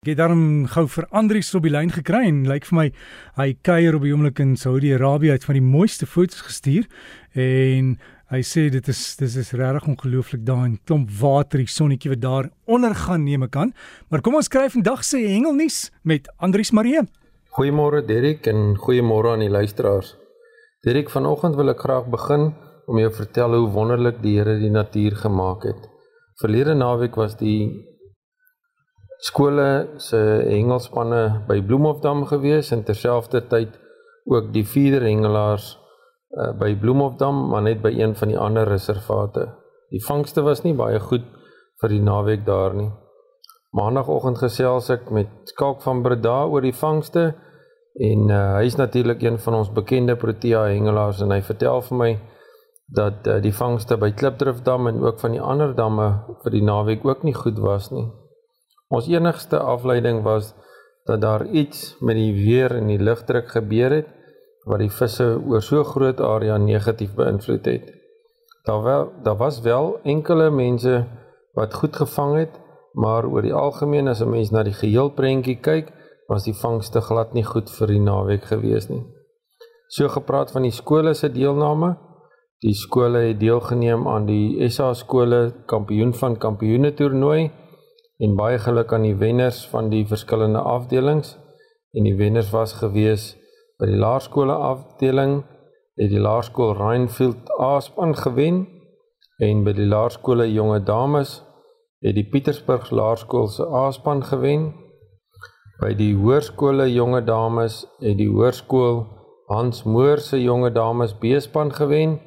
Ek het daarom gou vir Andrius op die lyn gekry en lyk vir my hy kuier op die oomblik in Saudi-Arabië. Uit van die mooiste foto's gestuur en hy sê dit is dis is regtig ongelooflik daar in klomp water die sonnetjie wat daar ondergaan neem ek aan. Maar kom ons skryf vandag se hengelnuus met Andrius Marie Goeiemôre Derek en goeiemôre aan die luisteraars. Derek vanoggend wil ek graag begin om jou vertel hoe wonderlik die Here die natuur gemaak het. Verlede naweek was die skole se hengelspanne by Bloemhofdam gewees en terselfdertyd ook die vier hengelaars uh, by Bloemhofdam maar net by een van die ander reservate. Die vangste was nie baie goed vir die naweek daar nie. Maandagoggend gesels ek met Skalk van Breda oor die vangste en uh, hy is natuurlik een van ons bekende Protea hengelaars en hy vertel vir my dat uh, die vangste by Klipdrifdam en ook van die ander damme vir die naweek ook nie goed was nie. Ons enigste afleiding was dat daar iets met die weer en die lugdruk gebeur het wat die visse oor so groot area negatief beïnvloed het. Daar wel daar was wel enkele mense wat goed gevang het, maar oor die algemeen as 'n mens na die geheel prentjie kyk, was die vangste glad nie goed vir die naweek gewees nie. So gepraat van die skole se deelname. Die skole het deelgeneem aan die SA skole kampioen van kampioene toernooi en baie geluk aan die wenners van die verskillende afdelings. En die wenners was gewees by die laerskole afdeling het die laerskool Rhinefield A-span gewen en by die laerskole jonge dames het die Pietersburg laerskool se A-span gewen by die hoërskole jonge dames het die hoërskool Hans Moor se jonge dames B-span gewen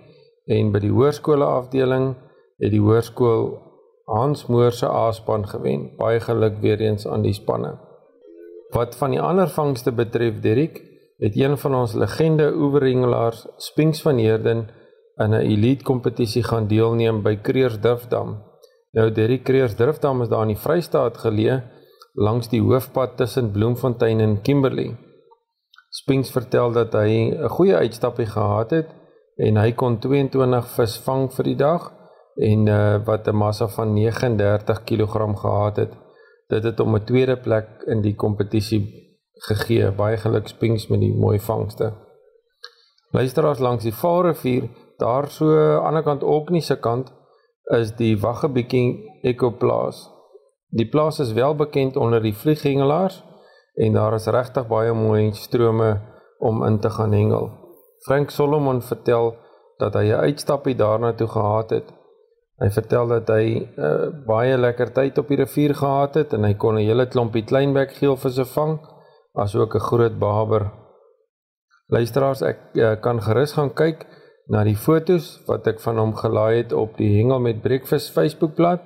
en by die hoërskole afdeling het die hoërskool Hans Moor se A-span gewen. Baie geluk weer eens aan die spanne. Wat van die ander vangste betref, Dirk, het een van ons legende oeverhengelaars, Spinks van Heerden, in 'n elite kompetisie gaan deelneem by Kreersdrifdam. Nou Dirk Kreersdrifdam is daar in die Vrystaat geleë langs die hoofpad tussen Bloemfontein en Kimberley. Spinks vertel dat hy 'n goeie uitstappie gehad het en hy kon 22 vis vang vir die dag en uh, wat 'n massa van 39 kg gehad het. Dit het hom 'n tweede plek in die kompetisie gegee. Baie geluk Spinks met die mooi vangste. Luisteraars langs die Vaalrivier, daar so aan die ander kant op nie se kant is die Waggebietjie Ekoplaas. Die plaas is wel bekend onder die vlieghengelaars en daar is regtig baie mooi strome om in te gaan hengel. Frank Solomon vertel dat hy 'n uitstappie daarna toe gehad het Hy vertel dat hy 'n uh, baie lekker tyd op die rivier gehad het en hy kon 'n hele klompie kleinbek geelvisse vang asook 'n groot baber. Luisteraars, ek uh, kan gerus gaan kyk na die fotos wat ek van hom gelaai het op die Hengel met Breakfast Facebookblad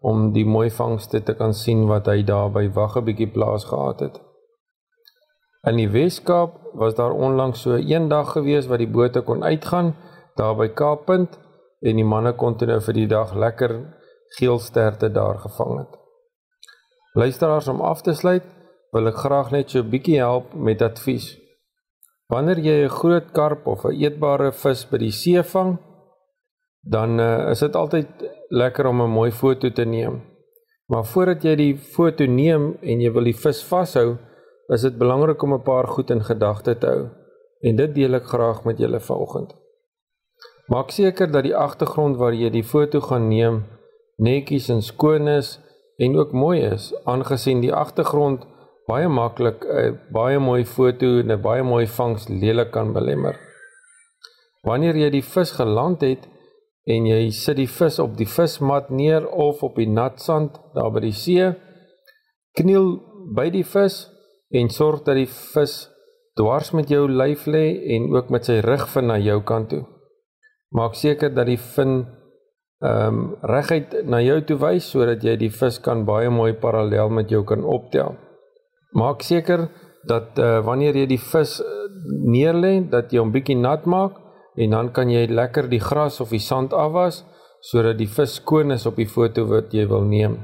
om die mooi vangste te kan sien wat hy daar by Wagge bietjie plaas gehad het. In die Weskaap was daar onlangs so een dag gewees wat die bote kon uitgaan daar by Kaappunt en die manne kon toe nou vir die dag lekker geelsterte daar gevang het. Luisteraars om af te sluit, wil ek graag net so 'n bietjie help met advies. Wanneer jy 'n groot karp of 'n eetbare vis by die see vang, dan uh, is dit altyd lekker om 'n mooi foto te neem. Maar voordat jy die foto neem en jy wil die vis vashou, is dit belangrik om 'n paar goed in gedagte te hou. En dit deel ek graag met julle vanoggend. Maak seker dat die agtergrond waar jy die foto gaan neem netjies en skoon is en ook mooi is, aangesien die agtergrond baie maklik 'n baie mooi foto en 'n baie mooi vangs lelik kan belemmer. Wanneer jy die vis geland het en jy sit die vis op die vismat neer of op die nat sand daar by die see, kniel by die vis en sorg dat die vis dwars met jou lyf lê en ook met sy rug van na jou kant toe. Maak seker dat die vin ehm um, reguit na jou toe wys sodat jy die vis kan baie mooi parallel met jou kan optel. Maak seker dat uh, wanneer jy die vis eh, neerlê dat jy hom bietjie nat maak en dan kan jy lekker die gras of die sand afwas sodat die vis skoon is op die foto wat jy wil neem.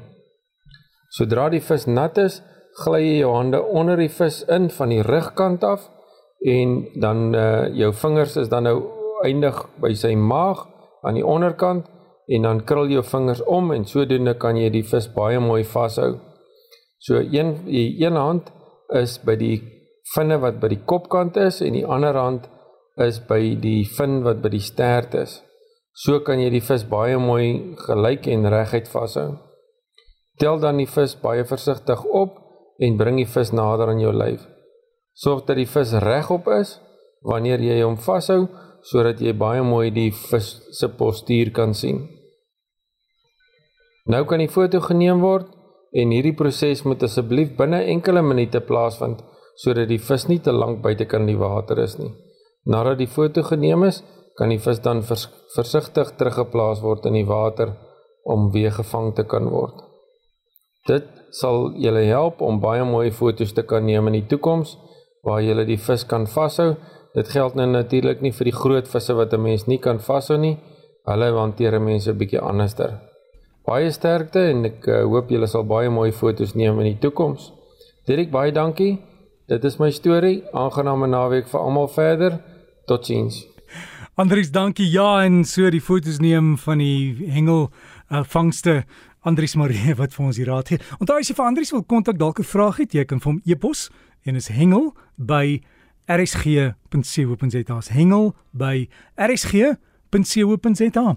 Sodra die vis nat is, gly jy jou hande onder die vis in van die rugkant af en dan uh, jou vingers is dan nou eindig by sy maag aan die onderkant en dan krul jou vingers om en sodoende kan jy die vis baie mooi vashou. So een die een hand is by die vinne wat by die kopkant is en die ander hand is by die vin wat by die stert is. So kan jy die vis baie mooi gelyk en reguit vashou. Tel dan die vis baie versigtig op en bring die vis nader aan jou lyf. Sorg dat die vis regop is wanneer jy hom vashou sodat jy baie mooi die vis se postuur kan sien. Nou kan die foto geneem word en hierdie proses moet asseblief binne enkele minute plaasvind sodat die vis nie te lank buite kan in die water is nie. Nadat die foto geneem is, kan die vis dan vers versigtig teruggeplaas word in die water om weer gevang te kan word. Dit sal julle help om baie mooi foto's te kan neem in die toekoms waar julle die vis kan vashou. Dit geld nou natuurlik nie vir die groot visse wat 'n mens nie kan vashou nie. Hulle hanteer mense 'n bietjie anderster. Baie sterkte en ek uh, hoop julle sal baie mooi foto's neem in die toekoms. Dirk, baie dankie. Dit is my storie. Aangename naweek vir almal verder. Totsiens. Andries, dankie. Ja, en so die foto's neem van die hengel uh, vangste. Andries Marie wat vir ons hier raad gee. Onthou as jy vir Andries wil kontak dalk 'n vraag het, jy kan vir hom e-pos en is hengel by rsg.co.za. Hengel by rsg.co.za.